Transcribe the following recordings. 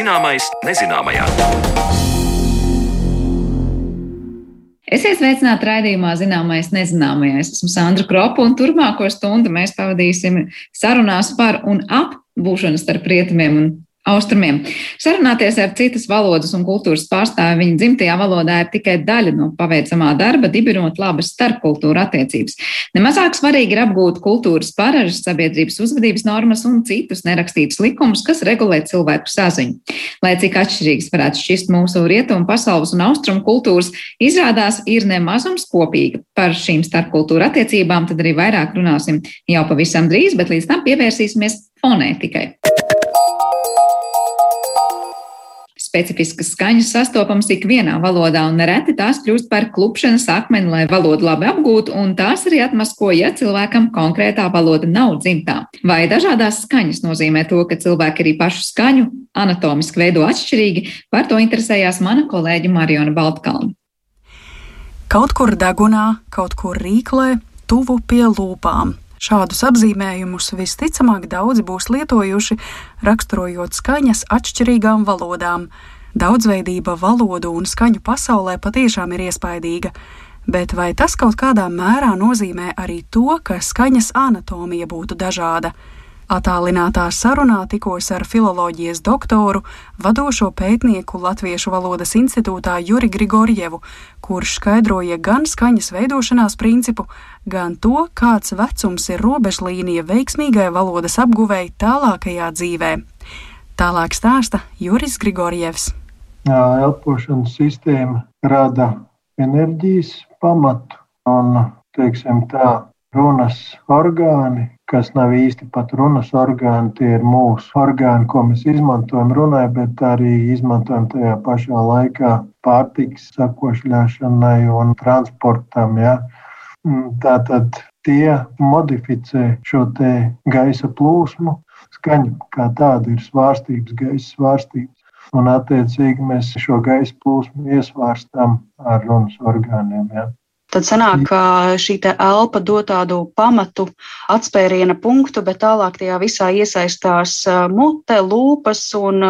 Zināmais nezināmajā. Esiet sveicināti raidījumā Zināmais nezināmais. Esmu Sandra Kropa un turpmāko stundu mēs pavadīsim sarunās par un ap būšanu starp rietumiem un austrumiem. Sarunāties ar citas valodas un kultūras pārstāvi viņa dzimtajā valodā ir tikai daļa no paveicamā darba, dibinot labas starpkultūra attiecības. Nemazāk svarīgi ir apgūt kultūras paražas, sabiedrības uzvedības normas un citus nerakstītus likumus, kas regulē cilvēku saziņu. Lai cik atšķirīgas varētu šķist mūsu rietumu pasaules un austrumu kultūras, izrādās ir nemazums kopīga. Par šīm starpkultūra attiecībām tad arī vairāk runāsim jau pavisam drīz, bet līdz tam pievērsīsimies fonētikai. Specifiskas skaņas sastopamas ikvienā valodā, un nereti tās kļūst par klupšanas akmeni, lai valodu labi apgūtu, un tās arī atmasko, ja cilvēkam konkrētā valoda nav dzimtā. Vai dažādās skaņas nozīmē to, ka cilvēki arī pašu skaņu anatomiski veido atšķirīgi, par to interesējās mana kolēģa Mariona Baltkalna. Kaut kur degunā, kaut kur rīklē, tuvu pie lūpām. Šādus apzīmējumus visticamāk daudzi būs lietojuši, raksturojot skaņas atšķirīgām valodām. Daudzveidība valodu un skaņu pasaulē patiešām ir iespaidīga, bet vai tas kaut kādā mērā nozīmē arī to, ka skaņas anatomija būtu dažāda? Atālinātā sarunā tikos ar filoloģijas doktoru, vadošo pētnieku Latviešu valodas institūtā Juri Grigorjevu, kurš skaidroja gan skaņas veidošanās principu, gan to, kāds vecums ir robežlīnija veiksmīgai valodas apguvēji tālākajā dzīvē. Tālāk stāsta Juris Grigorjevs. Elpošanas sistēma rada enerģijas pamatu un, teiksim tā, runas orgāni, kas nav īsti pat runas orgāni, tie ir mūsu orgāni, ko mēs izmantojam runai, bet arī izmantojam tajā pašā laikā pārtiks sakošļāšanai un transportam. Ja? Mm, tātad tie modificē šo gaisa plūsmu. Skaņa kā tāda ir svārstības, gaisa svārstības. Un, attiecīgi, mēs šo gaisa plūsmu iesvārstām ar runas orgāniem. Ja? Tad sanāk, ka šī elpa dod tādu pamatu atspēriena punktu, bet tālāk tajā visā iesaistās mute, lūpas un.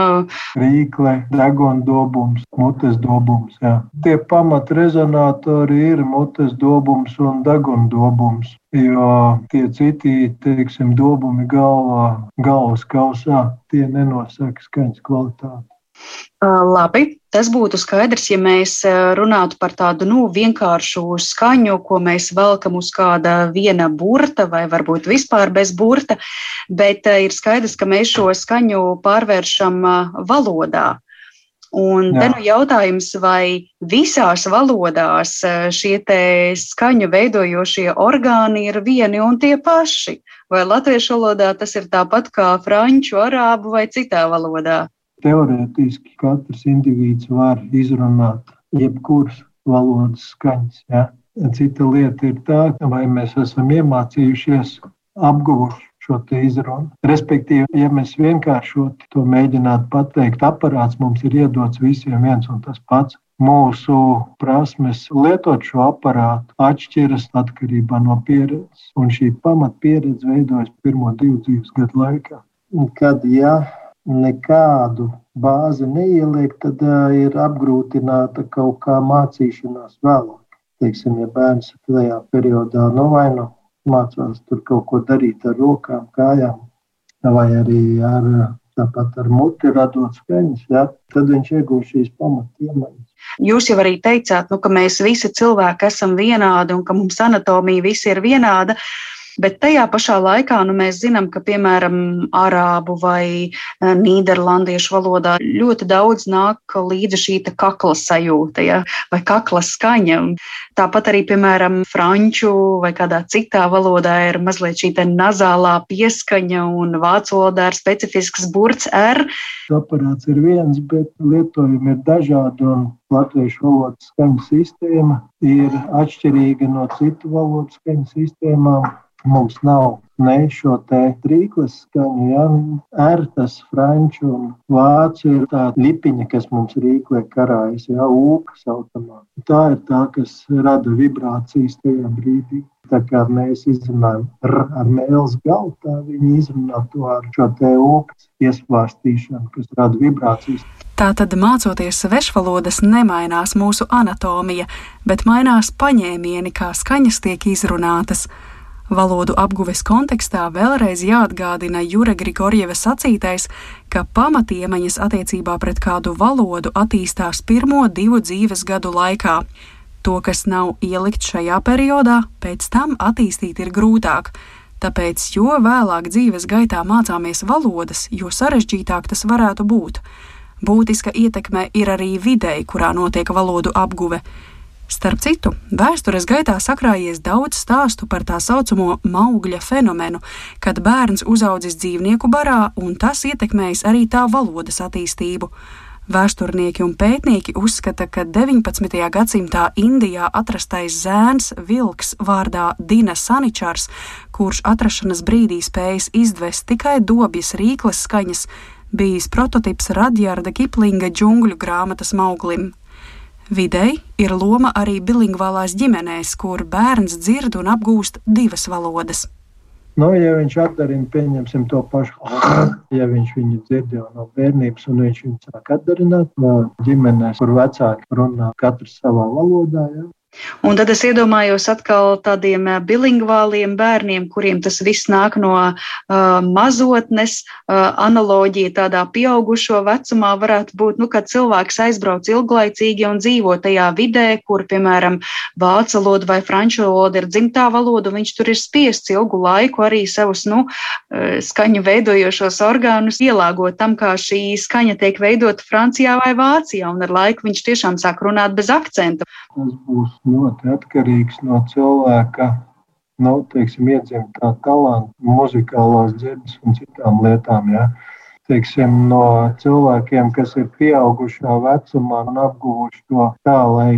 Rīkle, deguna dobums, mutes dobums. Jā. Tie pamat rezonatori ir mutes dobums un deguna dobums. Jo tie citi, teiksim, dobumi galvā, galvas kausā, tie nenosaka skaņas kvalitāti. Labi, tas būtu skaidrs, ja mēs runātu par tādu nu, vienkāršu skaņu, ko mēs velkam uz kāda viena burta, vai varbūt vispār bez burta, bet ir skaidrs, ka mēs šo skaņu pārvēršam valodā. Un Jā. te nu jautājums, vai visās valodās šie skaņu veidojošie orgāni ir vieni un tie paši? Vai latviešu valodā tas ir tāpat kā franču, arābu vai citā valodā? Teorētiski katrs indivīds var izrunāt jebkuras valodas skaņas. Ja? Cita lieta ir tā, vai mēs esam iemācījušies, apguvuši šo izrunu. Respektīvi, ja mēs vienkāršot to mēģinātu pateikt, aparāts mums ir iedots visiem viens un tas pats. Mūsu prasmes lietot šo aparātu atšķiras atkarībā no pieredzes, un šī pamatpieredze veidojas pirmo divu dzīves gadu laikā. Kad ja nekādu bāzi neieliek, tad uh, ir apgrūtināta kaut kā mācīšanās vēlāk. Teiksim, ja bērns tajā periodā nu, vai nu mācās tur kaut ko darīt ar rokām, kājām, vai arī ar, tāpat ar muti radot skaņas, ja, tad viņš iegūst šīs pamatiemaņas. Jūs jau arī teicāt, nu, ka mēs visi cilvēki esam vienādi un ka mums anatomija visi ir vienāda. Uh, Bet tajā pašā laikā nu, mēs zinām, ka piemēram arābu vai e, nīderlandiešu valodā ļoti daudz nāk līdzi šī kakla sajūta ja, vai kakla skaņa. Tāpat arī, piemēram, franču vai kādā citā valodā ir mazliet šī nazālā pieskaņa, un vācu valodā ir specifisks burts R. Aparāts ir viens, bet lietojumi ir dažādi. Latviešu valodas skaņu sistēma ir atšķirīga no citu valodu skaņu sistēmām. Mums nav ne šo te trīklas skaņu, ja R, tas franču un vācu ir tā lipiņa, kas mums rīklē karājas, ja ūka saucamā. Tā ir tā, kas rada vibrācijas tajā brīdī. Tā kā mēs izrunājam ar, ar mēlus galu, tā viņi izrunā to ar šo te ūkas iesvārstīšanu, kas rada vibrācijas. Tātad, mācoties svešvalodas, nemainās mūsu anatomija, bet mainās paņēmieni, kā skaņas tiek izrunātas. Valodu apguves kontekstā vēlreiz jāatgādina Jure Grigorjeva sacītais, ka pamatiemaņas attiecībā pret kādu valodu attīstās pirmo divu dzīves gadu laikā. To, kas nav ielikt šajā periodā, pēc tam attīstīt ir grūtāk. Tāpēc, jo vēlāk dzīves gaitā mācāmies valodas, jo sarežģītāk tas varētu būt. Būtiska ietekme ir arī videi, kurā notiek valodu apguve. Starp citu, vēstures gaitā sakrājies daudz stāstu par tā saucamo maugļa fenomenu, kad bērns uzaudzis dzīvnieku barā un tas ietekmējis arī tā valodas attīstību. Vēsturnieki un pētnieki uzskata, ka 19. gadsimtā Indijā atrastais zēns vilks vārdā Dina Saničars, kurš atrašanās brīdī spējas izdvest tikai dobjas rīkles skaņas, bijis prototyps Radjarda Kiplinga džungļu grāmatas mauglim. Videi ir loma arī bilingvālās ģimenēs, kur bērns dzird un apgūst divas valodas. Nu, ja viņš atdarina, pieņemsim to pašu, ja viņš viņu dzird jau no bērnības, un viņš viņu sāk atdarināt no ģimenēs, kur vecāki runā katrs savā valodā, ja, Un tad es iedomājos atkal tādiem bilingvāliem bērniem, kuriem tas viss nāk no uh, mazotnes. Uh, analoģija tādā pieaugušo vecumā varētu būt, nu, kad cilvēks aizbrauc ilglaicīgi un dzīvo tajā vidē, kur, piemēram, vācu valoda vai franču valoda ir dzimtā valoda, un viņš tur ir spiests ilgu laiku arī savus, nu, skaņu veidojošos orgānus ielāgot tam, kā šī skaņa tiek veidota Francijā vai Vācijā, un ar laiku viņš tiešām sāk runāt bez akcenta. Tas būs ļoti atkarīgs no cilvēka nu, teiksim, iedzimtā talanta, muzikālās dzirdes un citām lietām. Ja. Teiksim, no cilvēkiem, kas ir pieaugušā vecumā un apguvuši to tā, lai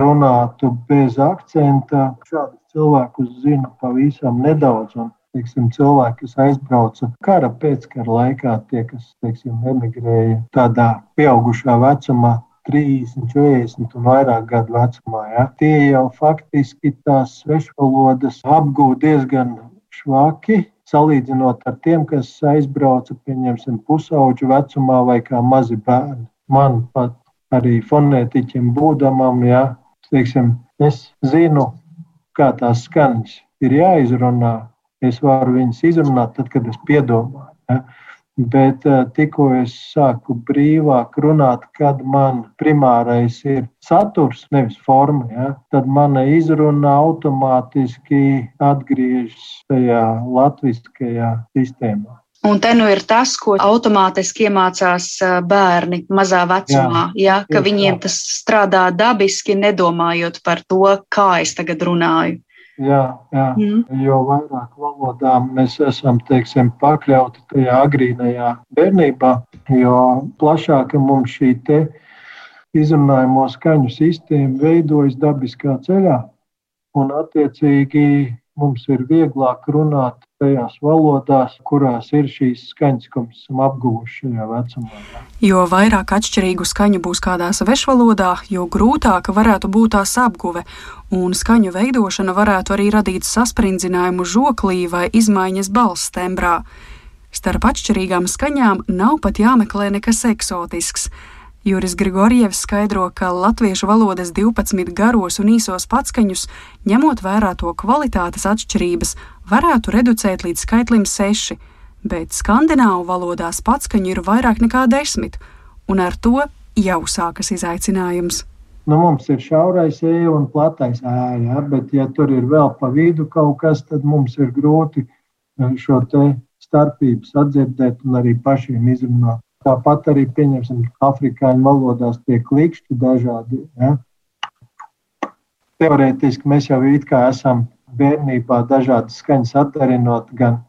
runātu bez akcenta, šādus cilvēkus zinu pavisam nedaudz. Un, teiksim, cilvēki, kas aizbrauca kara pēckara laikā, tie, kas teiksim, emigrēja tādā pieaugušā vecumā, 30, 40 un vairāk gadu vecumā. Ja? Tie jau faktiski tās svešvalodas apgūst diezgan švaki. Salīdzinot ar tiem, kas aizbrauca, pieņemsim, pusauģu vecumā vai kā mazi bērni. Man pat arī fonētiķim būdamam, ja, teiksim, es zinu, kā tās skaņas ir jāizrunā. Es varu viņas izrunāt tad, kad es piedomāju. Ja. Bet eh, tikko es sāku brīvāk runāt, kad man primārais ir saturs, nevis forma, ja, tad mana izruna automātiski atgriežas tajā latviskajā sistēmā. Un te nu ir tas, ko automātiski iemācās eh, bērni mazā vecumā. Jā, ja, ka viņiem tas strādā dabiski, nedomājot par to, kā es tagad runāju. Jā, jā. Mm. jo vairāk valodām mēs esam teiksim, pakļauti tajā agrīnajā bērnībā, jo plašāka mums šī izrunājamo skaņu sistēma veidojas dabiskā ceļā. Un, attiecīgi, mums ir vieglāk runāt tajās valodās, kurās ir šīs skaņas, ko mēs esam apguvuši šajā vecumā. Jo vairāk atšķirīgu skaņu būs kādā svešvalodā, jo grūtāka varētu būt tās apguve, un skaņu veidošana varētu arī radīt sasprindzinājumu žoklī vai izmaiņas balss tembrā. Starp atšķirīgām skaņām nav pat jāmeklē nekas eksotisks. Juris Grigorjevs skaidro, ka latviešu valodas 12 garos un īsos patskaņus, ņemot vērā to kvalitātes atšķirības, varētu reducēt līdz skaitlim 6, bet skandināvu valodās patskaņu ir vairāk nekā 10, un ar to jau sākas izaicinājums. Nu, mums ir šaurais eja un platais ēja, bet, ja tur ir vēl pa vidu kaut kas, tad mums ir grūti eh, šo starpību sadzirdēt un arī pašiem izrunāt. Tāpat arī, pieņemsim, afrikāņu valodās tie klikšķi dažādi. Ja? Teorētiski mēs jau it kā esam bērnībā dažādas skaņas atdarinot, gan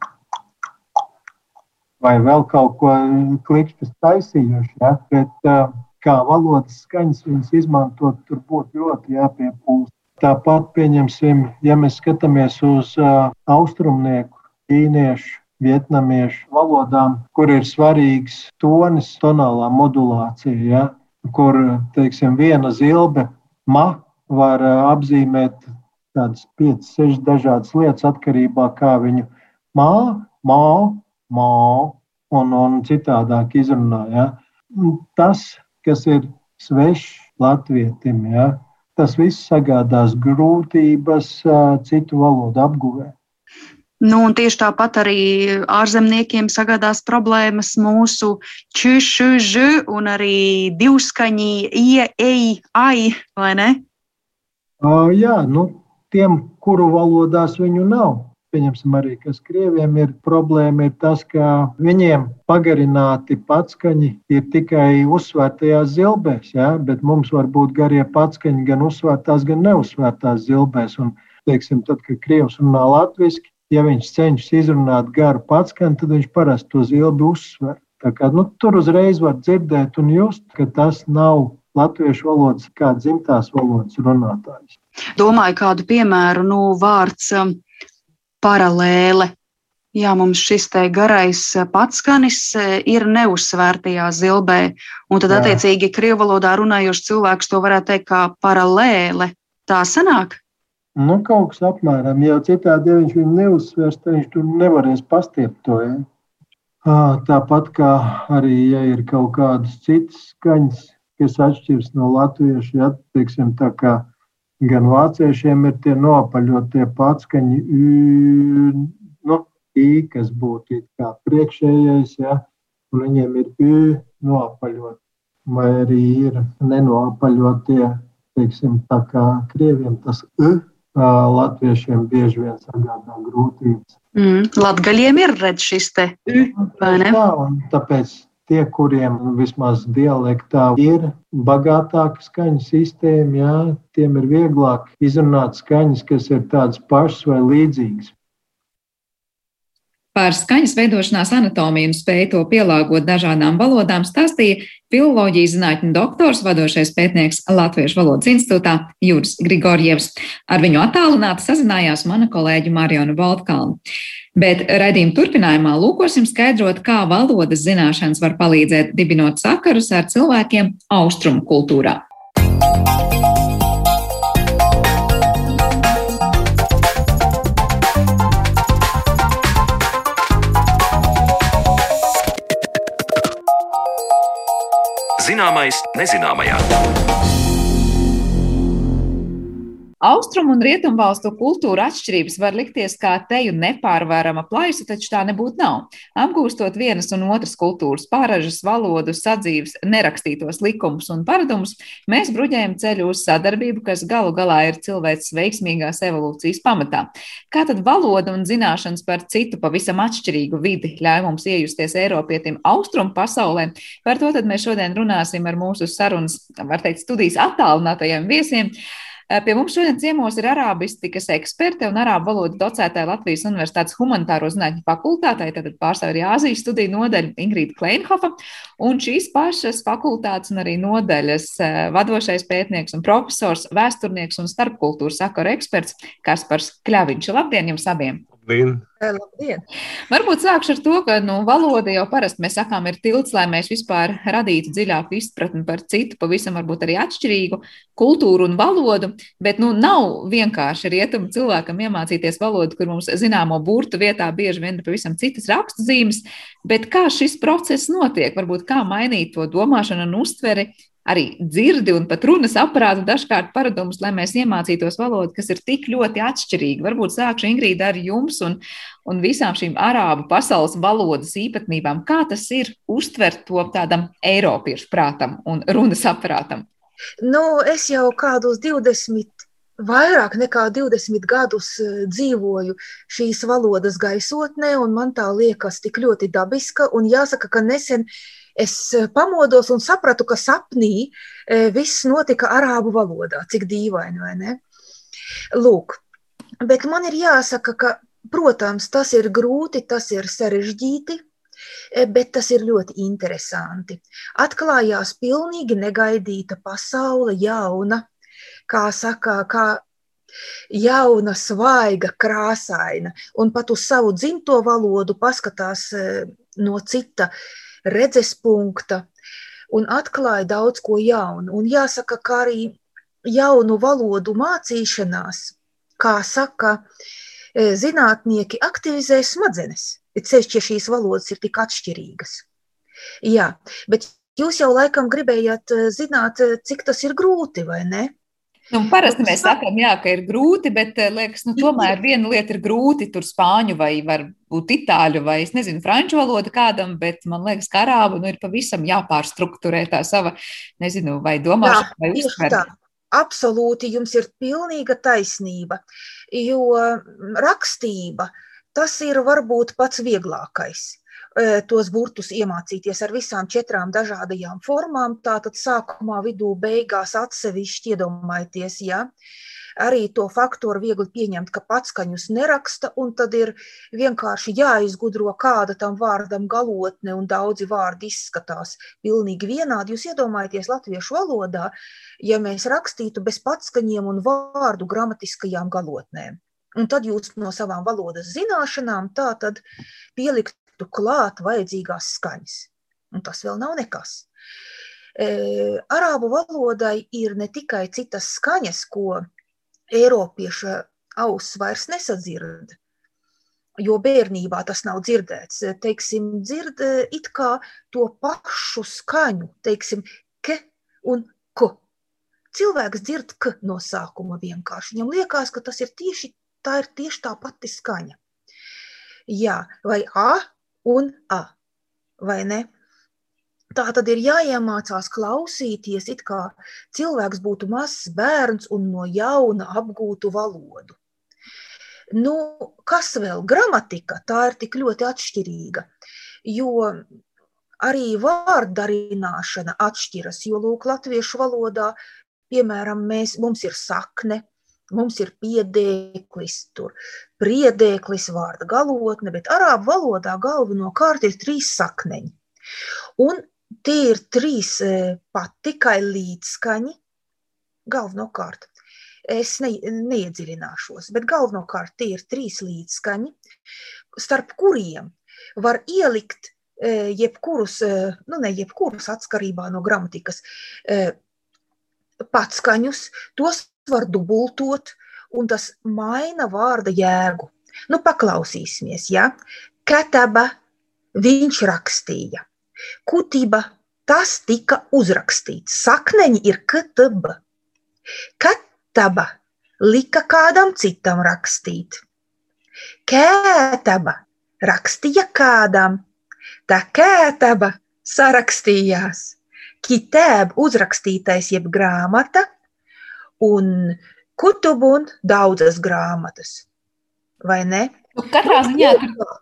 vai vēl kaut ko klikšķus taisījuši. Ja? Bet, kā valodas skaņas viņas izmantot, tur būtu ļoti jāpiepūst. Tāpat, pieņemsim, ja mēs skatāmies uz uh, austrumnieku ķīniešu, vietnamiešu valodām, kur ir svarīgs tonis, tonālā modulācija, ja, kur teiksim, viena zilbe ma var apzīmēt tādas 5, 6 dažādas lietas atkarībā no kā viņu mā, mā, mā un, un citādāk izrunā. Ja. Tas, kas ir svešs latvietim, ja, tas viss sagādās grūtības citu valodu apguvē. Nu, tieši tāpat arī ārzemniekiem sagādās problēmas mūsu čūšu un arī divskaņi, ie, ej, ai, vai ne? Uh, jā, nu, tiem, kuru valodās viņu nav. Pieņemsim arī, kas krieviem ir problēma, ir tas, ka viņiem pagarināti patskaņi ir tikai uzsvērtajās zilbēs, ja? bet mums var būt garie patskaņi gan uzsvērtās, gan neuzsvērtās zilbēs. Un, teiksim, tad, kad krievs runā latviešu, ja viņš cenšas izrunāt garu patskani, tad viņš parasti to zilbi uzsver. Tā kā, nu, tur uzreiz var dzirdēt un just, ka tas nav latviešu valodas, kā dzimtās valodas runātājs. Domāju, kādu piemēru, nu, vārds um, paralēle. Jā, mums šis te garais uh, patskanis uh, ir neuzsvērtajā zilbē, un tad, attiecīgi, krievu valodā runājošs cilvēks to varētu teikt kā paralēle. Tā sanāk? Nu, kaut kas apmēram, jau citādi, ja viņš viņu neuzsvers, tad viņš tur nevarēs pastiept to. Ja? Tāpat kā arī, ja ir kaut kādas citas skaņas, kas atšķiras no latviešu, ja teiksim, tā kā gan vāciešiem ir tie nopaļotie patskaņi, nu, i, kas būtu kā priekšējais, ja, un viņiem ir ü nopaļot, vai arī ir nenopaļotie, teiksim, tā kā krieviem tas ü latviešiem bieži vien sagādā grūtības. Mm, Latgaļiem ir redz šis te vai ne? Tā, un tāpēc tie, kuriem vismaz dialektā ir bagātāka skaņu sistēma, jā, tiem ir vieglāk izrunāt skaņas, kas ir tādas pašas vai līdzīgas. Par skaņas veidošanās anatomiju un spēju to pielāgot dažādām valodām stāstīja filoloģijas zinātņu doktors, vadošais pētnieks Latviešu valodas institūtā Juris Grigorjevs. Ar viņu attālināti sazinājās mana kolēģa Mariona Baltkalna. Bet raidījuma turpinājumā lūkosim skaidrot, kā valodas zināšanas var palīdzēt dibinot sakarus ar cilvēkiem austrumu kultūrā. Zināmais nezināmajā. Austrumu un rietumvalstu kultūra atšķirības var likties kā teju nepārvarama plaisa, taču tā nebūtu nav. Apgūstot vienas un otras kultūras pāražas, valodu, sadzīves, nerakstītos likumus un paradumus, mēs bruģējam ceļu uz sadarbību, kas galu galā ir cilvēks veiksmīgās evolūcijas pamatā. Kā tad valoda un zināšanas par citu pavisam atšķirīgu vidi ļauj mums iejusties Eiropietim austrumu pasaulē? Par to mēs šodien runāsim ar mūsu sarunas, var teikt, studijas attālinātajiem viesiem. Pie mums šodien ciemos ir arābistikas eksperte un arābu valodu docētāja Latvijas Universitātes humanitāro zinātņu fakultātē, tad pārstāv arī Āzijas studiju nodaļa Ingrīda Kleinhofa, un šīs pašas fakultātes un arī nodaļas vadošais pētnieks un profesors, vēsturnieks un starpkultūras sakaru eksperts Kaspars Kļaviņš. Labdien jums abiem! Labdien! Labdien! Varbūt sākšu ar to, ka nu, valoda jau parasti mēs sakām ir tilts, lai mēs vispār radītu dziļāku izpratni par citu, pavisam varbūt arī atšķirīgu kultūru un valodu, bet nu, nav vienkārši rietumu cilvēkam iemācīties valodu, kur mums zināmo burtu vietā bieži vien ir pavisam citas rakstzīmes, bet kā šis process notiek, varbūt kā mainīt to domāšanu un uztveri, arī dzirdi un pat runas aparātu dažkārt paradumus, lai mēs iemācītos valodu, kas ir tik ļoti atšķirīga. Varbūt sākšu Ingrīda ar jums un, un visām šīm arābu pasaules valodas īpatnībām. Kā tas ir uztvert to tādam eiropiešu prātam un runas aparātam? Nu, es jau kādus 20 vairāk nekā 20 gadus eh, dzīvoju šīs valodas gaisotnē, un man tā liekas tik ļoti dabiska. Un jāsaka, ka nesen es eh, pamodos un sapratu, ka sapnī eh, viss notika arābu valodā. Cik dīvaini, vai ne? Lūk, bet man ir jāsaka, ka, protams, tas ir grūti, tas ir sarežģīti, eh, bet tas ir ļoti interesanti. Atklājās pilnīgi negaidīta pasaule, jauna, kā saka, kā jauna, svaiga, krāsaina, un pat uz savu dzimto valodu paskatās no cita redzes punkta un atklāja daudz ko jaunu. Un jāsaka, ka arī jaunu valodu mācīšanās, kā saka, zinātnieki aktivizē smadzenes, ceļš, ja šīs valodas ir tik atšķirīgas. Jā, bet jūs jau laikam gribējāt zināt, cik tas ir grūti, vai ne? Nu, parasti mēs sakām, jā, ka ir grūti, bet eh, liekas, nu, tomēr viena lieta ir grūti tur spāņu vai varbūt itāļu vai, es nezinu, franču valoda kādam, bet man liekas, ka arābu nu, ir pavisam jāpārstruktūrē tā sava, nezinu, vai domāšana vai uztvere. Absolūti, jums ir pilnīga taisnība, jo rakstība tas ir varbūt pats vieglākais tos burtus iemācīties ar visām četrām dažādajām formām. Tātad sākumā, vidū, beigās atsevišķi iedomājieties, ja arī to faktoru viegli pieņemt, ka patskaņus neraksta, un tad ir vienkārši jāizgudro, kāda tam vārdam galotne, un daudzi vārdi izskatās pilnīgi vienādi. Jūs iedomājaties latviešu valodā, ja mēs rakstītu bez patskaņiem un vārdu gramatiskajām galotnēm. Un tad jūs no savām valodas zināšanām tā tad pielikt liktu klāt vajadzīgās skaņas. Un tas vēl nav nekas. E, arābu valodai ir ne tikai citas skaņas, ko Eiropieša auss vairs nesadzird, jo bērnībā tas nav dzirdēts. Teiksim, dzird it kā to pašu skaņu, teiksim, ke un ko. Cilvēks dzird k no sākuma vienkārši. Viņam liekas, ka tas ir tieši tā, ir tieši tā pati skaņa. Jā, vai a un a. Vai ne? Tā tad ir jāiemācās klausīties, it kā cilvēks būtu mazs bērns un no jauna apgūtu valodu. Nu, kas vēl? Gramatika tā ir tik ļoti atšķirīga, jo arī vārdarināšana atšķiras, jo lūk, latviešu valodā, piemēram, mēs, mums ir sakne, Mums ir piedēklis, tur priedēklis, vārda galotne, bet arābu valodā galvenokārt ir trīs sakneņi. Un tie ir trīs e, pat tikai līdzskaņi, galvenokārt. Es ne, neiedziļināšos, bet galvenokārt tie ir trīs līdzskaņi, starp kuriem var ielikt e, jebkurus, e, nu ne jebkurus atkarībā no gramatikas, patskaņus, tos var dubultot, un tas maina vārda jēgu. Nu, paklausīsimies, ja? Kataba viņš rakstīja. Kutība tas tika uzrakstīts. Sakneņi ir ktb. Kataba lika kādam citam rakstīt. Kētaba rakstīja kādam. Tā kētaba sarakstījās. Kitēb uzrakstītais jeb grāmata – un kutubun daudzas grāmatas. Vai ne? Nu, katrā ziņā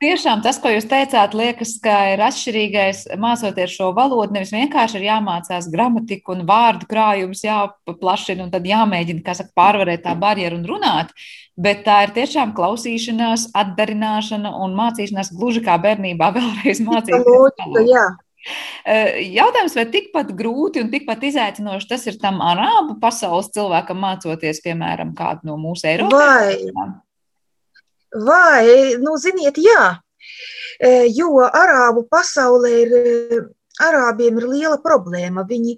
tiešām tas, ko jūs teicāt, liekas, ka ir atšķirīgais mācoties šo valodu. Nevis vienkārši ir jāmācās gramatika un vārdu krājums, jāpaplašina un tad jāmēģina, kā saka, pārvarēt tā barjeru un runāt. Bet tā ir tiešām klausīšanās, atdarināšana un mācīšanās gluži kā bērnībā vēlreiz mācīties. Jautājums, vai tikpat grūti un tikpat izaicinoši tas ir tam arābu pasaules cilvēkam mācoties, piemēram, kādu no mūsu Eiropas? Vai, vai, nu, ziniet, jā, jo arābu pasaulē ir, arābiem ir liela problēma. Viņi,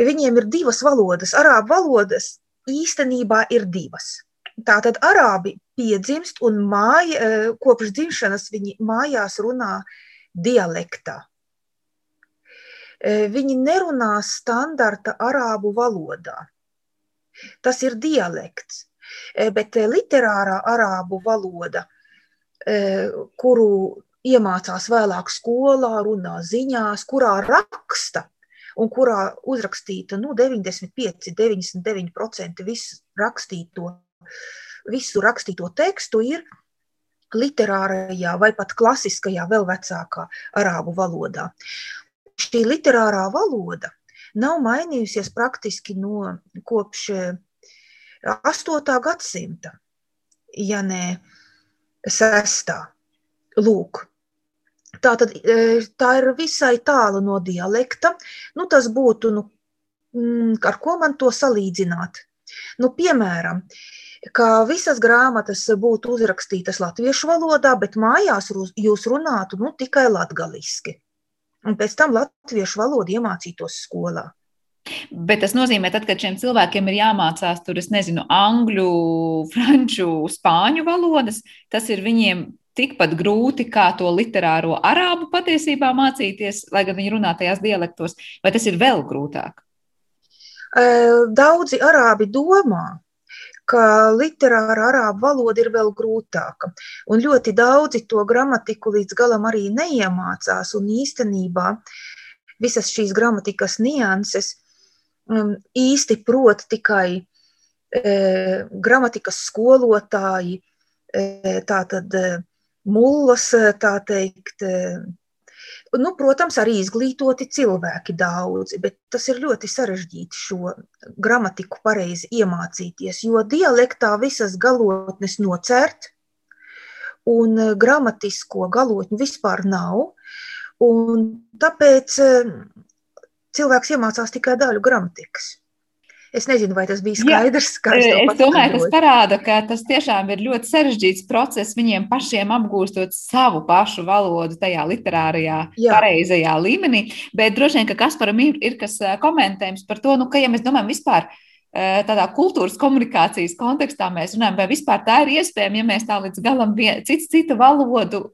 viņiem ir divas valodas. Arābu valodas īstenībā ir divas. Tātad arābi piedzimst un māja, kopš dzimšanas viņi mājās runā dialektā. Viņi nerunā standarta arābu valodā. Tas ir dialekts, bet literārā arābu valoda, kuru iemācās vēlāk skolā, runā ziņās, kurā raksta un kurā uzrakstīta nu, 95, 99% visu rakstīto, visu rakstīto tekstu ir literārajā vai pat klasiskajā, vēl vecākā arābu valodā šī literārā valoda nav mainījusies praktiski no kopš 8. Eh, gadsimta, ja ne 6. Lūk. Tā, tad, eh, tā ir visai tālu no dialekta. Nu, tas būtu, nu, mm, ar ko man to salīdzināt? Nu, piemēram, ka visas grāmatas būtu uzrakstītas latviešu valodā, bet mājās jūs runātu nu, tikai latgaliski. Un pēc tam latviešu valodu iemācītos skolā. Bet tas nozīmē, tad, kad šiem cilvēkiem ir jāmācās tur, es nezinu, angļu, franču, spāņu valodas, tas ir viņiem tikpat grūti kā to literāro arābu patiesībā mācīties, lai gan viņi runā tajās dialektos, vai tas ir vēl grūtāk? Daudzi arābi domā, ka literāra arābu valoda ir vēl grūtāka. Un ļoti daudzi to gramatiku līdz galam arī neiemācās. Un īstenībā visas šīs gramatikas nianses um, īsti prot tikai e, gramatikas skolotāji, e, tātad e, mullas, tā teikt, nu, protams, arī izglītoti cilvēki daudzi, bet tas ir ļoti sarežģīti šo gramatiku pareizi iemācīties, jo dialektā visas galotnes nocert, un gramatisko galotņu vispār nav, un tāpēc cilvēks iemācās tikai daļu gramatikas. Es nezinu, vai tas bija skaidrs. Jā, es domāju, tas parāda, ka tas tiešām ir ļoti sarežģīts process viņiem pašiem apgūstot savu pašu valodu tajā literārajā, Jā. pareizajā līmenī. Bet droši vien, ka Kasparam ir, ir kas komentējums par to, nu, ka, ja mēs domājam vispār tādā kultūras komunikācijas kontekstā mēs runājam, vai vispār tā ir iespējama, ja mēs tā līdz galam cits citu valodu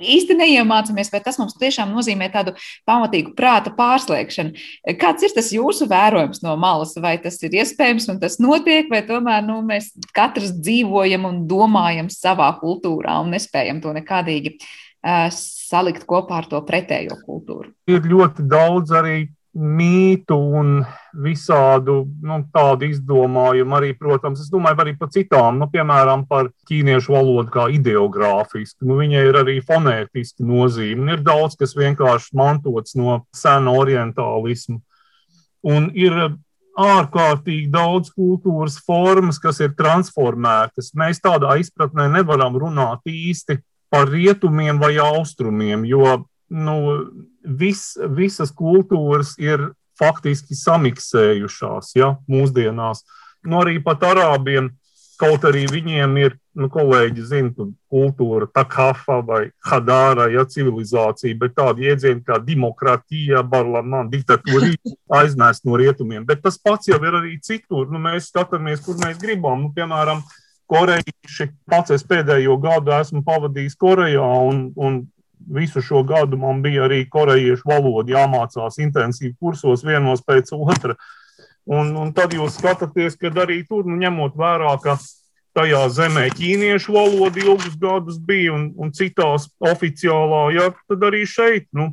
īsti neiemācāmies, vai tas mums tiešām nozīmē tādu pamatīgu prāta pārslēgšanu. Kāds ir tas jūsu vērojums no malas? Vai tas ir iespējams un tas notiek, vai tomēr nu, mēs katrs dzīvojam un domājam savā kultūrā un nespējam to nekādīgi uh, salikt kopā ar to pretējo kultūru? Ir ļoti daudz arī mītu un visādu nu, tādu izdomājumu arī, protams, es domāju arī par citām, nu, piemēram, par ķīniešu valodu kā ideogrāfisku. Nu, viņai ir arī fonētiski nozīme. Ir daudz, kas vienkārši mantots no sena orientālismu. Un ir ārkārtīgi daudz kultūras formas, kas ir transformētas. Mēs tādā izpratnē nevaram runāt īsti par rietumiem vai austrumiem, jo nu, vis, visas kultūras ir faktiski samiksējušās ja, mūsdienās. Nu, arī pat arābiem, kaut arī viņiem ir, nu, kolēģi zina, kultūra, takafa vai hadāra, ja civilizācija, bet tādi jēdzieni kā demokrātija, barlamāna, diktatūra aiznēst no rietumiem. Bet tas pats jau ir arī citur. Nu, mēs skatāmies, kur mēs gribam. Nu, piemēram, korejieši, pats es pēdējo gadu esmu pavadījis Korejā un, un visu šo gadu man bija arī korejiešu valoda jāmācās intensīvi kursos vienos pēc otra. Un, un tad jūs skatāties, ka arī tur, nu, ņemot vērā, ka tajā zemē ķīniešu valoda ilgus gadus bija un, un citās oficiālā, ja, tad arī šeit, nu,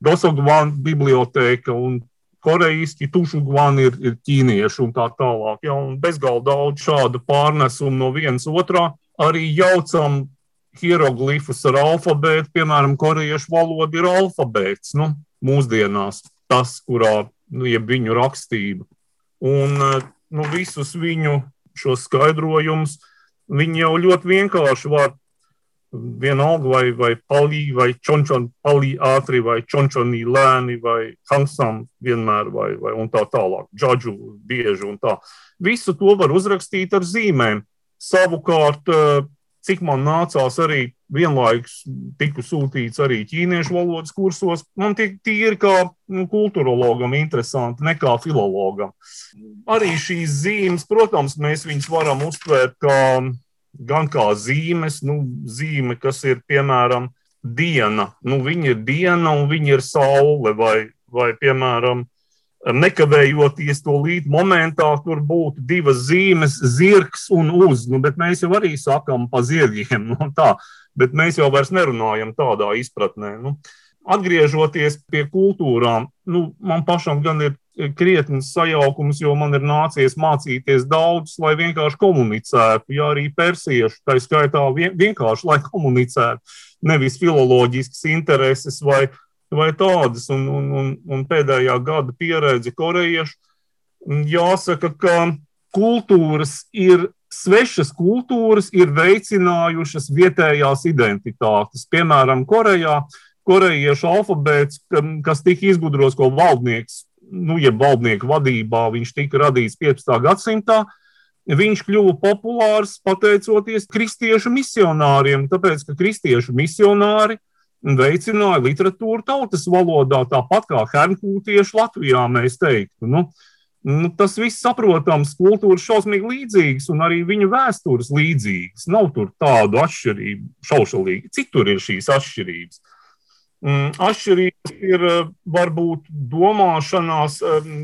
Dosogvāna biblioteka un korejiski tušugvāni ir, ir ķīnieši un tā tālāk. Ja, un bezgalīgi daudz šādu pārnesumu no vienas otrā arī jaucam hieroglifus ar alfabētu, piemēram, korejiešu valoda ir alfabēts, nu, mūsdienās tas, kurā, nu, jeb viņu rakstība. Un, nu, visus viņu šos skaidrojumus viņi jau ļoti vienkārši var vienalga vai, vai palī, vai čončon palī ātri, vai čončonī lēni, vai hangsam vienmēr, vai, vai un tā tālāk, džadžu bieži un tā. Visu to var uzrakstīt ar zīmēm. Savukārt, uh, cik man nācās arī vienlaikus tiku sūtīts arī ķīniešu valodas kursos, man tie tīri kā nu, kultūrologam interesanti, nekā filologam. Arī šīs zīmes, protams, mēs viņus varam uztvērt kā, gan kā zīmes, nu, zīme, kas ir piemēram diena, nu, viņa ir diena un viņa ir saule, vai, vai piemēram, nekavējoties to līdzi momentā, tur būtu divas zīmes, zirgs un uz. Nu, bet mēs jau arī sakām pa zirgiem. Nu, tā, bet mēs jau vairs nerunājam tādā izpratnē. Nu, atgriežoties pie kultūrām, nu, man pašam gan ir krietnes sajaukums, jo man ir nācies mācīties daudz, lai vienkārši komunicētu, ja arī persiešu, tā skaitā vienkārši, lai komunicētu, nevis filoloģiskas intereses vai vai tādas, un, un, un, un pēdējā gada pieredze korejiešu. Jāsaka, ka kultūras ir svešas kultūras ir veicinājušas vietējās identitātes. Piemēram, Korejā korejiešu alfabēts, kas tika izgudrots ko valdnieks, nu, jeb valdnieku vadībā, viņš tika radīts 15. gadsimtā. viņš kļuva populārs pateicoties kristiešu misionāriem, tāpēc ka kristiešu misionāri veicināja literatūru tautas valodā, tāpat kā hernkūtieši Latvijā, mēs teiktu. Nu, nu, tas viss saprotams, kultūras šausmīgi līdzīgas un arī viņu vēstures līdzīgas. Nav tur tādu atšķirību šaušalīgi. Citur ir šīs atšķirības. Mm, atšķirības ir varbūt domāšanās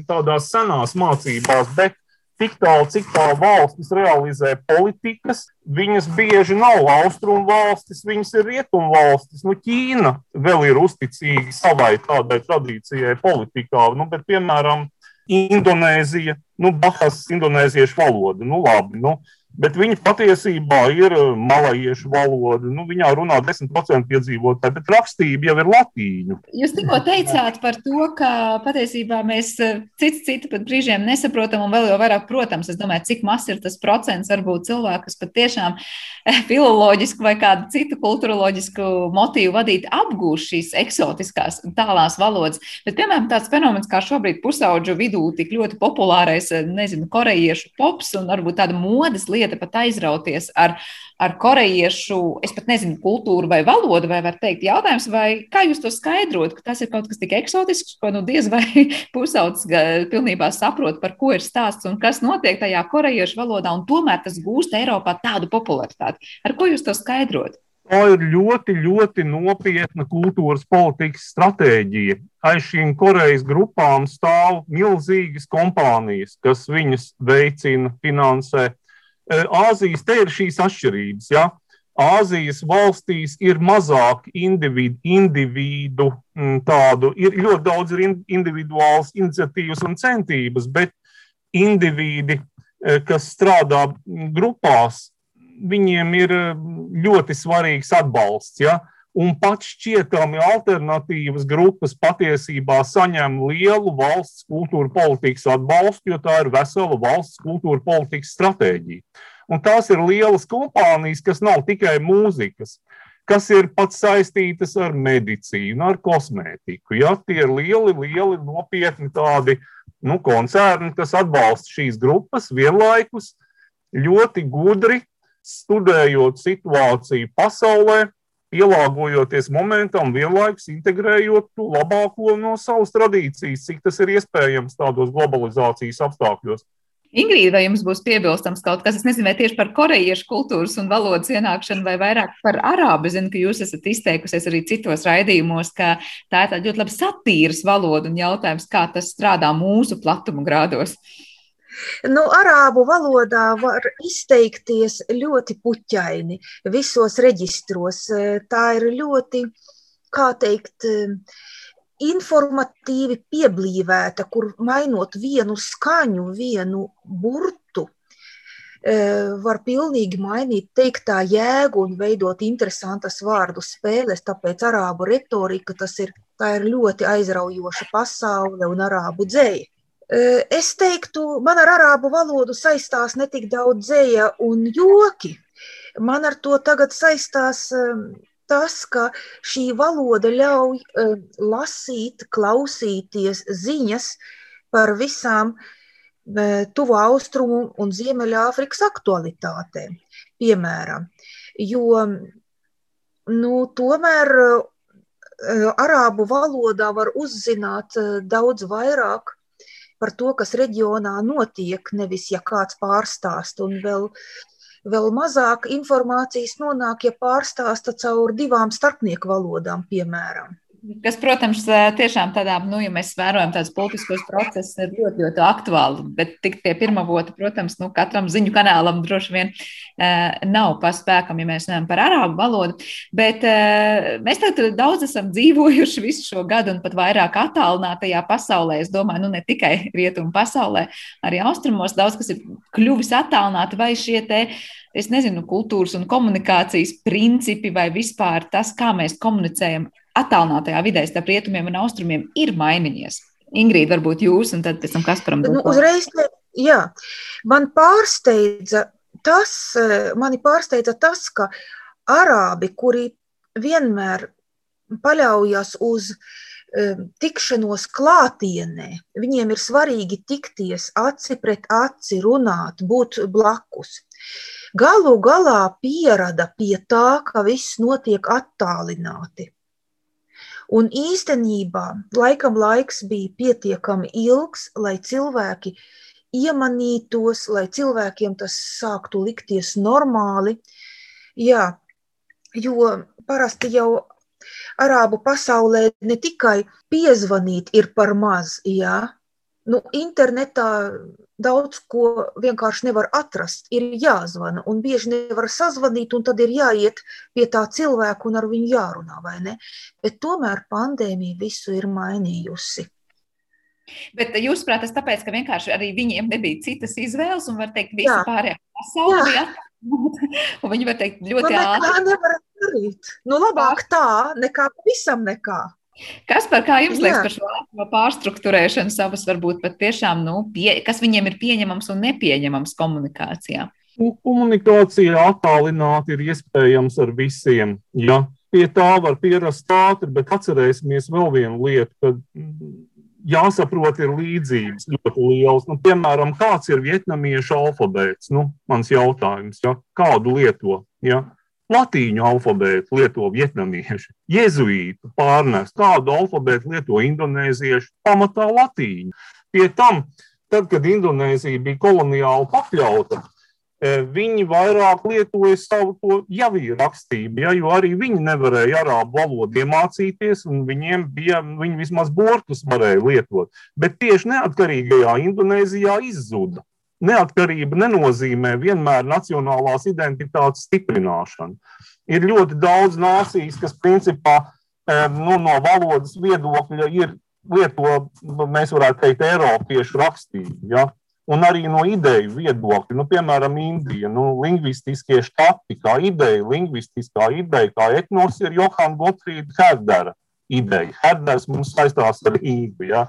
tādās senās mācībās, bet tik tālu, cik tālu valstis realizē politikas, viņas bieži nav austrumu valstis, viņas ir rietumu valstis. Nu, Ķīna vēl ir uzticīga savai tādai tradīcijai politikā, nu, bet, piemēram, Indonēzija, nu, Bahas indonēziešu valoda, nu, labi, nu, bet viņa patiesībā ir eh, malajiešu valoda. Nu, viņā runā 10% iedzīvotāji, bet rakstība jau ir latīņu. Jūs tikko teicāt par to, ka patiesībā mēs eh, cits citu pat brīžiem nesaprotam, un vēl jau vairāk, protams, es domāju, cik maz ir tas procents varbūt cilvēku, kas patiešām eh, filoloģisku vai kādu citu kulturoloģisku motīvu vadīt apgūst šīs eksotiskās tālās valodas. Bet, piemēram, tāds fenomens kā šobrīd pusauģu vidū tik ļoti populārais, nezinu, korejiešu pops un varbūt tāda modes lieta lieta pat aizrauties ar, ar korejiešu, es pat nezinu, kultūru vai valodu, vai var teikt jautājums, vai kā jūs to skaidrot, ka tas ir kaut kas tik eksotisks, ko nu diez vai pusauds pilnībā saprot, par ko ir stāsts un kas notiek tajā korejiešu valodā, un tomēr tas gūst Eiropā tādu popularitāti. Ar ko jūs to skaidrot? Tā ir ļoti, ļoti nopietna kultūras politikas stratēģija. Aiz šīm Korejas grupām stāv milzīgas kompānijas, kas viņas veicina, finansē. Āzijas te ir šīs atšķirības. Ja? Āzijas valstīs ir mazāk individu, individu tādu, ir ļoti daudz ir individuāls iniciatīvas un centības, bet individi, kas strādā grupās, viņiem ir ļoti svarīgs atbalsts. Ja? Un pat šķietami alternatīvas grupas patiesībā saņem lielu valsts kultūra politikas atbalstu, jo tā ir vesela valsts kultūra politikas stratēģija. Un tās ir lielas kompānijas, kas nav tikai mūzikas, kas ir pat saistītas ar medicīnu, ar kosmētiku. Ja? Tie ir lieli, lieli, nopietni tādi nu, koncerni, kas atbalsta šīs grupas vienlaikus ļoti gudri studējot situāciju pasaulē, pielāgojoties momentam, vienlaikus integrējot to labāko no savas tradīcijas, cik tas ir iespējams tādos globalizācijas apstākļos. Ingrīda, vai jums būs piebilstams kaut kas? Es nezinu, vai tieši par korejiešu kultūras un valodas ienākšanu, vai vairāk par arābu. Zinu, ka jūs esat izteikusies arī citos raidījumos, ka tā ir tāda ļoti laba satīras valoda un jautājums, kā tas strādā mūsu platuma grādos. Nu, arābu valodā var izteikties ļoti puķaini visos reģistros. Tā ir ļoti, kā teikt, informatīvi pieblīvēta, kur mainot vienu skaņu, vienu burtu, var pilnīgi mainīt teiktā jēgu un veidot interesantas vārdu spēles, tāpēc arābu retorika tas ir, tā ir ļoti aizraujoša pasaule un arābu dzēja. Es teiktu, man ar arābu valodu saistās ne tik daudz dzēja un joki. Man ar to tagad saistās tas, ka šī valoda ļauj lasīt, klausīties ziņas par visām tuvu austrumu un Ziemeļāfrikas aktualitātēm, piemēram. Jo, nu, tomēr arābu valodā var uzzināt daudz vairāk par to, kas reģionā notiek, nevis ja kāds pārstāst. Un vēl, vēl mazāk informācijas nonāk, ja pārstāsta caur divām starpnieku valodām, piemēram. Kas, protams, tiešām tādā, nu, ja mēs vērojam tādus politiskos procesus, ir ļoti, ļoti aktuāli. Bet tik pie pirmā vota, protams, nu, katram ziņu kanālam droši vien uh, nav paspēkam, ja mēs runājam par arābu valodu. Bet uh, mēs tagad daudz esam dzīvojuši visu šo gadu un pat vairāk attālinātajā pasaulē. Es domāju, nu, ne tikai rietumu pasaulē, arī austrumos daudz kas ir kļuvis attālināti vai šie te es nezinu, kultūras un komunikācijas principi vai vispār tas, kā mēs komunicējam attālinātajā vidē starp rietumiem un austrumiem ir mainījies. Ingrīda, varbūt jūs, un tad pēc tam Kasparam. Nu, uzreiz, jā, man pārsteidza tas, mani pārsteidza tas, ka arābi, kuri vienmēr paļaujas uz tikšanos klātienē. Viņiem ir svarīgi tikties aci pret aci, runāt, būt blakus. Galu galā pierada pie tā, ka viss notiek attālināti. Un īstenībā laikam laiks bija pietiekami ilgs, lai cilvēki iemanītos, lai cilvēkiem tas sāktu likties normāli. Jā, jo parasti jau arābu pasaulē ne tikai piezvanīt ir par maz, jā, nu, internetā daudz ko vienkārši nevar atrast, ir jāzvana, un bieži nevar sazvanīt, un tad ir jāiet pie tā cilvēka un ar viņu jārunā, vai ne? Bet tomēr pandēmija visu ir mainījusi. Bet jūs prāt, tas tāpēc, ka vienkārši arī viņiem nebija citas izvēles, un var teikt, visa pārējā pasaule bija Un viņi var teikt ļoti nu, ātri. Tā nevar darīt. Nu, labāk tā, nekā pavisam nekā. Kas par kā jums liekas par šo pārstruktūrēšanu savas varbūt pat tiešām, nu, pie, kas viņiem ir pieņemams un nepieņemams komunikācijā? Nu, komunikācija attālināti ir iespējams ar visiem. Ja? Pie tā var pierast ātri, bet atcerēsimies vēl vienu lietu, ka jāsaprot, ir līdzības ļoti lielas. Nu, piemēram, kāds ir vietnamiešu alfabēts? Nu, mans jautājums, ja? kādu lieto? Ja? Latīņu alfabētu lieto vietnamieši, jezuītu pārnest, kādu alfabētu lieto indonēzieši, pamatā latīņu. Pie tam, tad, kad Indonēzija bija koloniāli pakļauta, e, viņi vairāk lietoja savu to javīru rakstību, ja, jo arī viņi nevarēja arābu valodu iemācīties, un viņiem bija, viņi vismaz burtus varēja lietot. Bet tieši neatkarīgajā Indonēzijā izzuda neatkarība nenozīmē vienmēr nacionālās identitātes stiprināšanu. Ir ļoti daudz nācijas, kas principā nu, no valodas viedokļa ir lieto, nu, mēs varētu teikt, Eiropiešu rakstību. Ja? Un arī no ideju viedokļa, nu, piemēram, Indija, nu, lingvistiskie štati, kā ideja, lingvistiskā ideja, kā etnos ir Johana Gottfrieda Herdera ideja. Herders mums saistās ar Rīgu. Ja?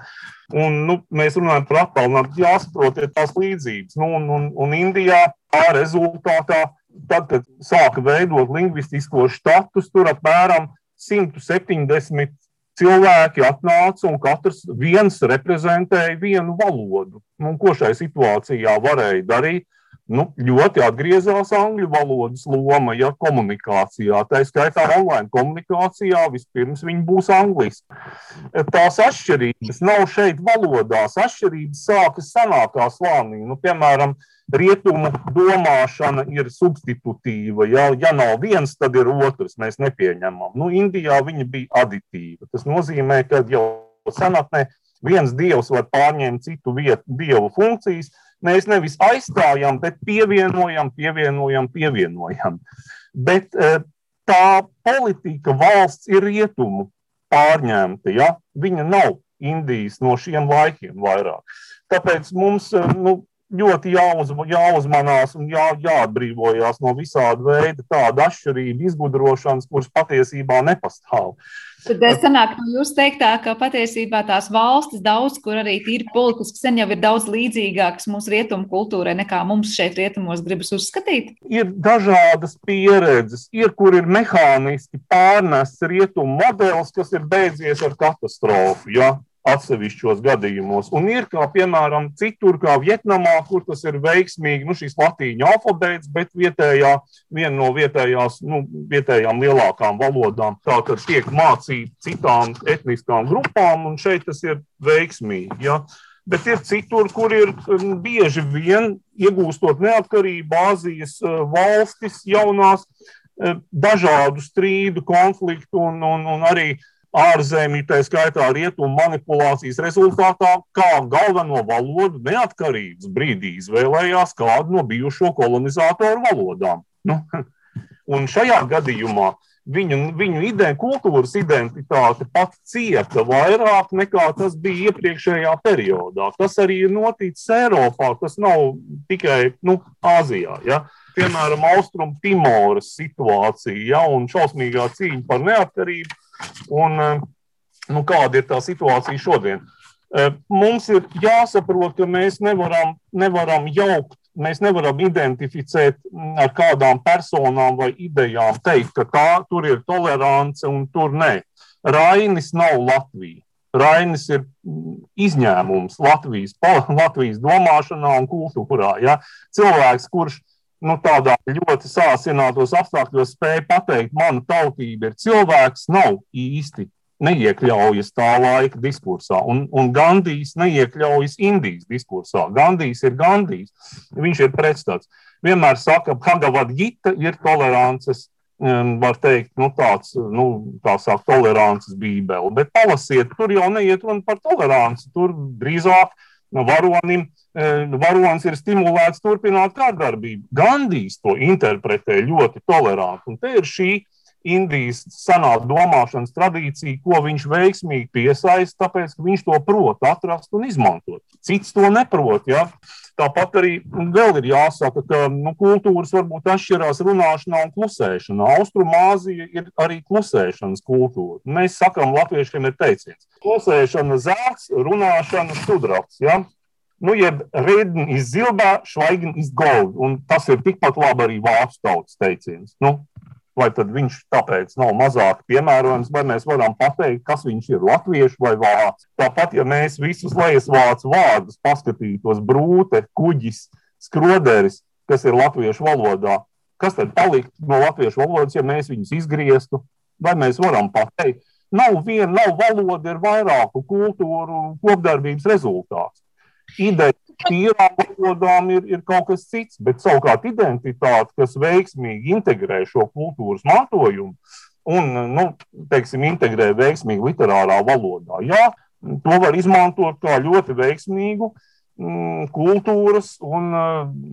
Un, nu, mēs runājam par attālinājumu, jāsaprot ir tās līdzības. Nu, un, un, un Indijā tā rezultātā, tad, kad sāka veidot lingvistiskos štatus, tur apmēram 170 cilvēki atnāca un katrs viens reprezentēja vienu valodu. Nu, ko šai situācijā varēja darīt? Nu, ļoti atgriezās angļu valodas loma, ja komunikācijā, tā skaitā online komunikācijā, vispirms viņi būs angliski. Tās atšķirības nav šeit valodās, atšķirības sākas senākā slānī. Nu, piemēram, rietumu domāšana ir substitutīva. Ja, ja nav viens, tad ir otrs. Mēs nepieņemam. Nu, Indijā viņa bija aditīva. Tas nozīmē, ka jau senatnē viens dievs var pārņemt citu vietu, dievu funkcijas, Mēs nevis aizstājam, bet pievienojam, pievienojam, pievienojam. Bet eh, tā politika valsts ir rietumu pārņemta. Ja? Viņa nav Indijas no šiem laikiem vairāk. Tāpēc mums eh, nu, ļoti jāuz, jāuzmanās un jā, jāatbrīvojas no visāda veida tāda atšķirība, izgudrošanas, kuras patiesībā nepastāv. Tad es sanāku no jūsu teiktā, ka patiesībā tās valstis daudz, kur arī tīri politiski sen jau ir daudz līdzīgākas mūsu rietumu kultūrai nekā mums šeit rietumos gribas uzskatīt? Ir dažādas pieredzes, ir, kur ir mehāniski pārnests rietumu modelis, kas ir beidzies ar katastrofu. Ja? Atsevišķos gadījumos. Un ir kā piemēram citur, kā Vietnamā, kur tas ir veiksmīgi, nu, šīs latīņu alfabēts, bet vietējā, viena no vietējās, nu, vietējām lielākām valodām tā tad tiek mācīta citām etniskām grupām, un šeit tas ir veiksmīgi. Ja? Bet ir citur, kur ir um, bieži vien iegūstot neatkarību Āzijas uh, valstis, jaunās, uh, dažādu strīdu, konfliktu un, un, un arī ārzemju, tā skaitā rietumu manipulācijas rezultātā, kā galveno valodu neatkarības brīdī izvēlējās kādu no bijušo kolonizatoru valodām. Nu, un šajā gadījumā viņu, viņu ide, kultūras identitāte pat cieta vairāk nekā tas bija iepriekšējā periodā. Tas arī ir noticis Eiropā, tas nav tikai nu, Āzijā. Ja? Piemēram, Austrum Timoras situācija ja? un šausmīgā cīņa par neatkarību Un, eh, nu, kāda ir tā situācija šodien? Eh, mums ir jāsaprot, ka mēs nevaram, nevaram jaukt, mēs nevaram identificēt mm, ar kādām personām vai idejām, teikt, ka tā tur ir tolerance un tur nē. Rainis nav Latvija. Rainis ir izņēmums Latvijas, Latvijas domāšanā un kultūrā. Ja? Cilvēks, kurš nu, tādā ļoti sāsinātos apstākļos spēja pateikt, mana tautība ir cilvēks, nav īsti neiekļaujas tā laika diskursā. Un, un Gandijs neiekļaujas Indijas diskursā. Gandijs ir Gandijs. Viņš ir pretstats. Vienmēr saka, ka Hagavad Gita ir tolerances var teikt, nu, tāds nu, tā sāk, tolerances bībeli. Bet palasiet, tur jau neiet runa par toleranci. Tur drīzāk nu, varonim, um, varonis ir stimulēts turpināt kārdarbību. Gandijs to interpretē ļoti toleranti. Un te ir šī Indijas senā domāšanas tradīcija, ko viņš veiksmīgi piesaista, tāpēc, ka viņš to prot atrast un izmantot. Cits to neprot. Ja? Tāpat arī vēl ir jāsaka, ka nu, kultūras varbūt atšķirās runāšanā un klusēšanā. Austrumāzija ir arī klusēšanas kultūra. Mēs sakām, latviešiem ir teiciens: klusēšana zelts, runāšana sudrabs. Ja? Nu, jeb rēdni iz zilbā, švaigni iz gold. Un tas ir tikpat labi arī vācu tautas teiciens. Nu, vai tad viņš tāpēc nav mazāk piemērojams, vai mēs varam pateikt, kas viņš ir latviešu vai vācu. Tāpat, ja mēs visus lejas vācu vārdus paskatītos, brūte, kuģis, skroderis, kas ir latviešu valodā, kas tad paliktu no latviešu valodas, ja mēs viņus izgrieztu, vai mēs varam pateikt, nav viena, nav valoda, ir vairāku kultūru kopdarbības rezultāts. Ideja tīrām ir, ir kaut kas cits, bet savukārt identitāte, kas veiksmīgi integrē šo kultūras mantojumu un, nu, teiksim, integrē veiksmīgi literārā valodā, jā, to var izmantot kā ļoti veiksmīgu mm, kultūras un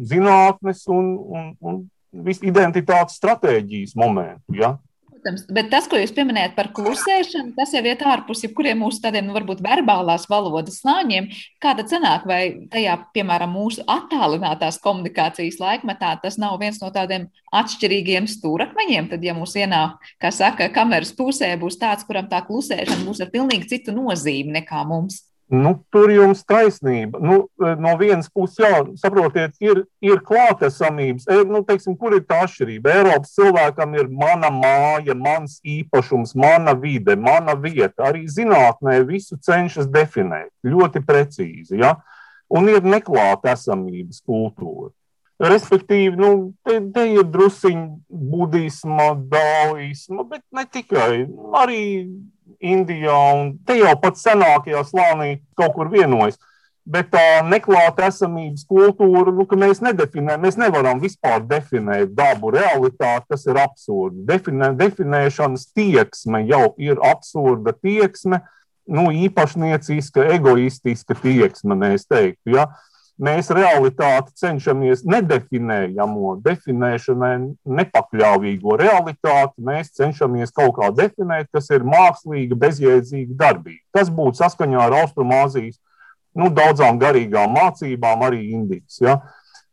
zinātnes un, un, un identitātes stratēģijas momentu. Ja? Protams, bet tas, ko jūs pieminējat par klusēšanu, tas jau iet ārpus jebkuriem mūsu tādiem, nu, varbūt verbālās valodas slāņiem. Kāda cenāk, vai tajā, piemēram, mūsu attālinātās komunikācijas laikmetā tas nav viens no tādiem atšķirīgiem stūrakmeņiem? Tad, ja mūs ienāk, kā saka, kameras pusē būs tāds, kuram tā klusēšana būs ar pilnīgi citu nozīmi nekā mums. Nu, tur jums taisnība. Nu, no vienas puses, jā, saprotiet, ir, ir klātesamības. E, nu, teiksim, kur ir tā atšķirība? Eiropas cilvēkam ir mana māja, mans īpašums, mana vide, mana vieta. Arī zinātnē visu cenšas definēt ļoti precīzi. Ja? Un ir neklātesamības kultūra. Respektīvi, nu, te, te ir druskuļi budisma, daoisma, bet ne tikai. Arī Indijā un te jau pat senākajā slānī kaut kur vienojas. Bet tā neklāta esamības kultūra, nu, ka mēs nedefinējam, mēs nevaram vispār definēt dabu realitāti, tas ir absurdi. Definē, definēšanas tieksme jau ir absurda tieksme, nu, īpašnieciska, egoistiska tieksme, mēs teiktu. Ja? Uh, mēs realitāti cenšamies nedefinējamo, definēšanai nepakļāvīgo realitāti, mēs cenšamies kaut kā definēt, kas ir mākslīga, bezjēdzīga darbība. Tas būtu saskaņā ar Austrumāzijas nu, daudzām garīgām mācībām, arī Indijas. Ja?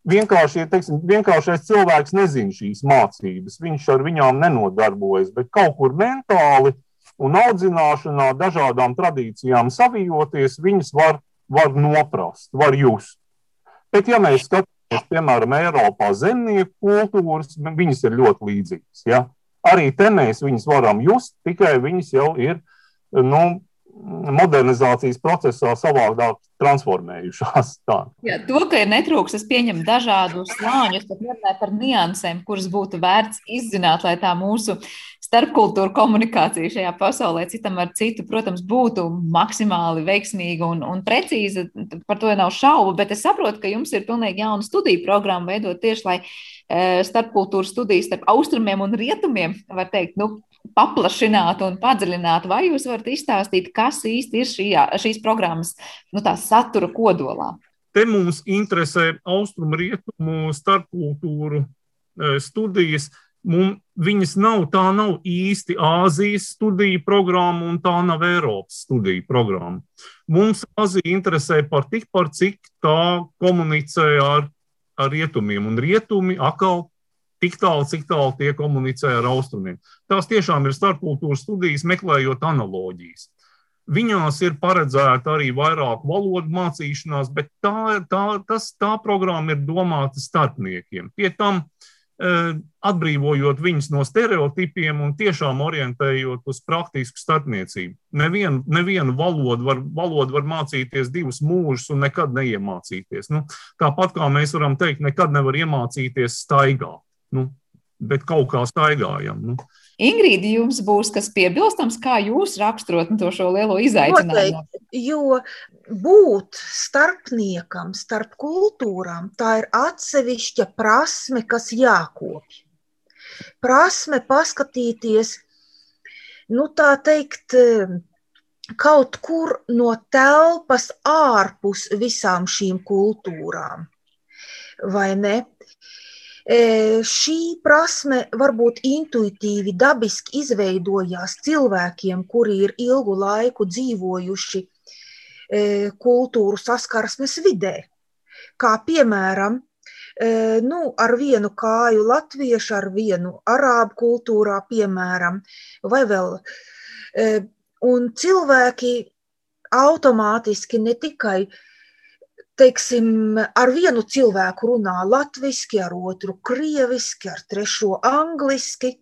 Vienkārši, teiksim, vienkāršais cilvēks nezina šīs mācības, viņš ar viņām nenodarbojas, bet kaut kur mentāli un audzināšanā dažādām tradīcijām savijoties, viņas var, var noprast, var just. Bet, ja mēs skatāmies, piemēram, Eiropā zemnieku kultūras, viņas ir ļoti līdzīgas. Ja? Arī te mēs viņus varam just, tikai viņas jau ir nu, modernizācijas procesā savādāk transformējušās. Tā. Jā, to, ka ir netrūks, es pieņemu dažādu slāņu, es pat nerunāju par niansēm, kuras būtu vērts izzināt, lai tā mūsu starpkultūra komunikācija šajā pasaulē citam ar citu, protams, būtu maksimāli veiksmīga un, un precīza. Par to nav šaubu, bet es saprotu, ka jums ir pilnīgi jauna studiju programma veidot tieši, lai e, starpkultūra studijas starp austrumiem un rietumiem, var teikt, nu, paplašinātu un padziļinātu. Vai jūs varat izstāstīt, kas īsti ir šī, šīs programmas nu, satura kodolā? Te mums interesē austrumu rietumu starpkultūru e, studijas, viņas nav, tā nav īsti Āzijas studiju programma un tā nav Eiropas studiju programma. Mums Āzija interesē par tik par cik tā komunicē ar, ar rietumiem, un rietumi atkal tik tālu, cik tālu tie komunicē ar austrumiem. Tās tiešām ir starpkultūras studijas, meklējot analoģijas. Viņās ir paredzēta arī vairāk valodu mācīšanās, bet tā, tā, tas, tā programma ir domāta starpniekiem. Pie tam uh, atbrīvojot viņus no stereotipiem un tiešām orientējot uz praktisku starpniecību. Nevienu nevien valodu, var, valodu var mācīties divus mūžus un nekad neiemācīties. Nu, tāpat kā mēs varam teikt, nekad nevar iemācīties staigāt, nu, bet kaut kā staigājam. Nu. Ingrīda, jums būs kas piebilstams, kā jūs raksturot to šo lielo izaicinājumu? Noteikti, jo būt starpniekam, starp kultūrām, tā ir atsevišķa prasme, kas jākopj. Prasme paskatīties, nu tā teikt, kaut kur no telpas ārpus visām šīm kultūrām. Vai ne? Šī prasme varbūt intuitīvi, dabiski izveidojās cilvēkiem, kuri ir ilgu laiku dzīvojuši kultūru saskarsmes vidē. Kā piemēram, nu, ar vienu kāju latviešu, ar vienu arābu kultūrā, piemēram, vai vēl. Un cilvēki automātiski ne tikai teiksim, ar vienu cilvēku runā latviešu, ar otru krieviski, ar trešo angliski,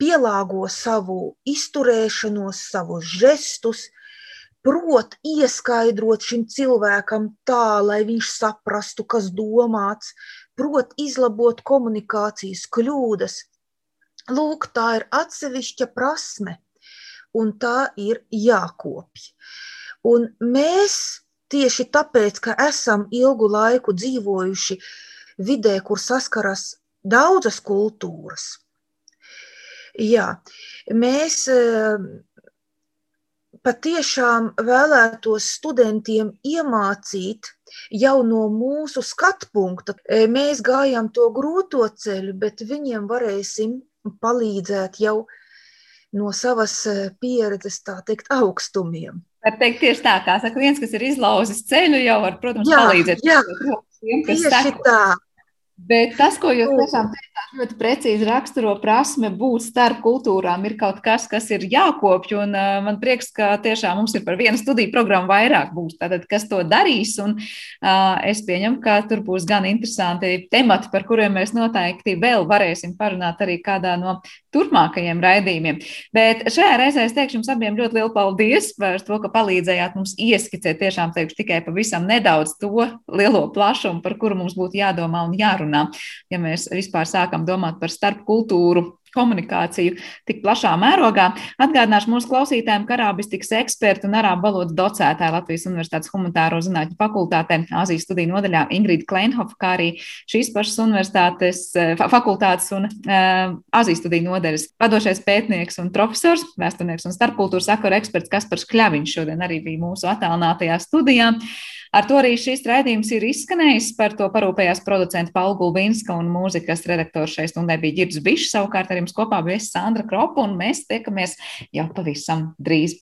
pielāgo savu izturēšanos, savus žestus, prot ieskaidrot šim cilvēkam tā, lai viņš saprastu, kas domāts, prot izlabot komunikācijas kļūdas. Lūk, tā ir atsevišķa prasme, un tā ir jākopj. Un mēs tieši tāpēc, ka esam ilgu laiku dzīvojuši vidē, kur saskaras daudzas kultūras, jā, mēs patiešām vēlētos studentiem iemācīt jau no mūsu skatu punkta. E, mēs gājām to grūto ceļu, bet viņiem varēsim palīdzēt jau no savas e, pieredzes, tā teikt, augstumiem. Var teikt tieši tā, kā saka viens, kas ir izlauzis ceļu, jau var, protams, jā, palīdzēt. Jā, tiem, tieši seko. Bet tas, ko jūs tiešām teicāt, ļoti precīzi raksturo prasme būt starp kultūrām, ir kaut kas, kas ir jākopj. Un uh, man prieks, ka tiešām mums ir par vienu studiju programmu vairāk būs. Tātad, kas to darīs? Un uh, es pieņemu, ka tur būs gan interesanti temati, par kuriem mēs noteikti vēl varēsim parunāt arī kādā no turpmākajiem raidījumiem. Bet šajā reizē es teikšu jums abiem ļoti lielu paldies par to, ka palīdzējāt mums ieskicēt tiešām teikšu tikai pavisam nedaudz to lielo plašumu, par kuru mums būtu jādomā un jārunā ja mēs vispār sākam domāt par starpkultūru komunikāciju tik plašā mērogā. Atgādināšu mūsu klausītājiem, ka arābistikas eksperti un arābu valodas docētāji Latvijas Universitātes humanitāro zinātņu fakultātē, Āzijas studiju nodaļā Ingrīda Kleinhofa, kā arī šīs pašas universitātes eh, fakultātes un uh, Āzijas studiju nodaļas vadošais pētnieks un profesors, vēsturnieks un starpkultūras sakaru eksperts Kaspars Kļaviņš šodien arī bija mūsu attālinātajā studijā. Ar to arī šīs raidījums ir izskanējis. Par to parūpējās producents Paula Gulbīnska un mūzikas redaktors šai stundai bija Girds Bišs. Savukārt ar jums kopā bija Sandra Kropa un mēs tiekamies jau pavisam drīz.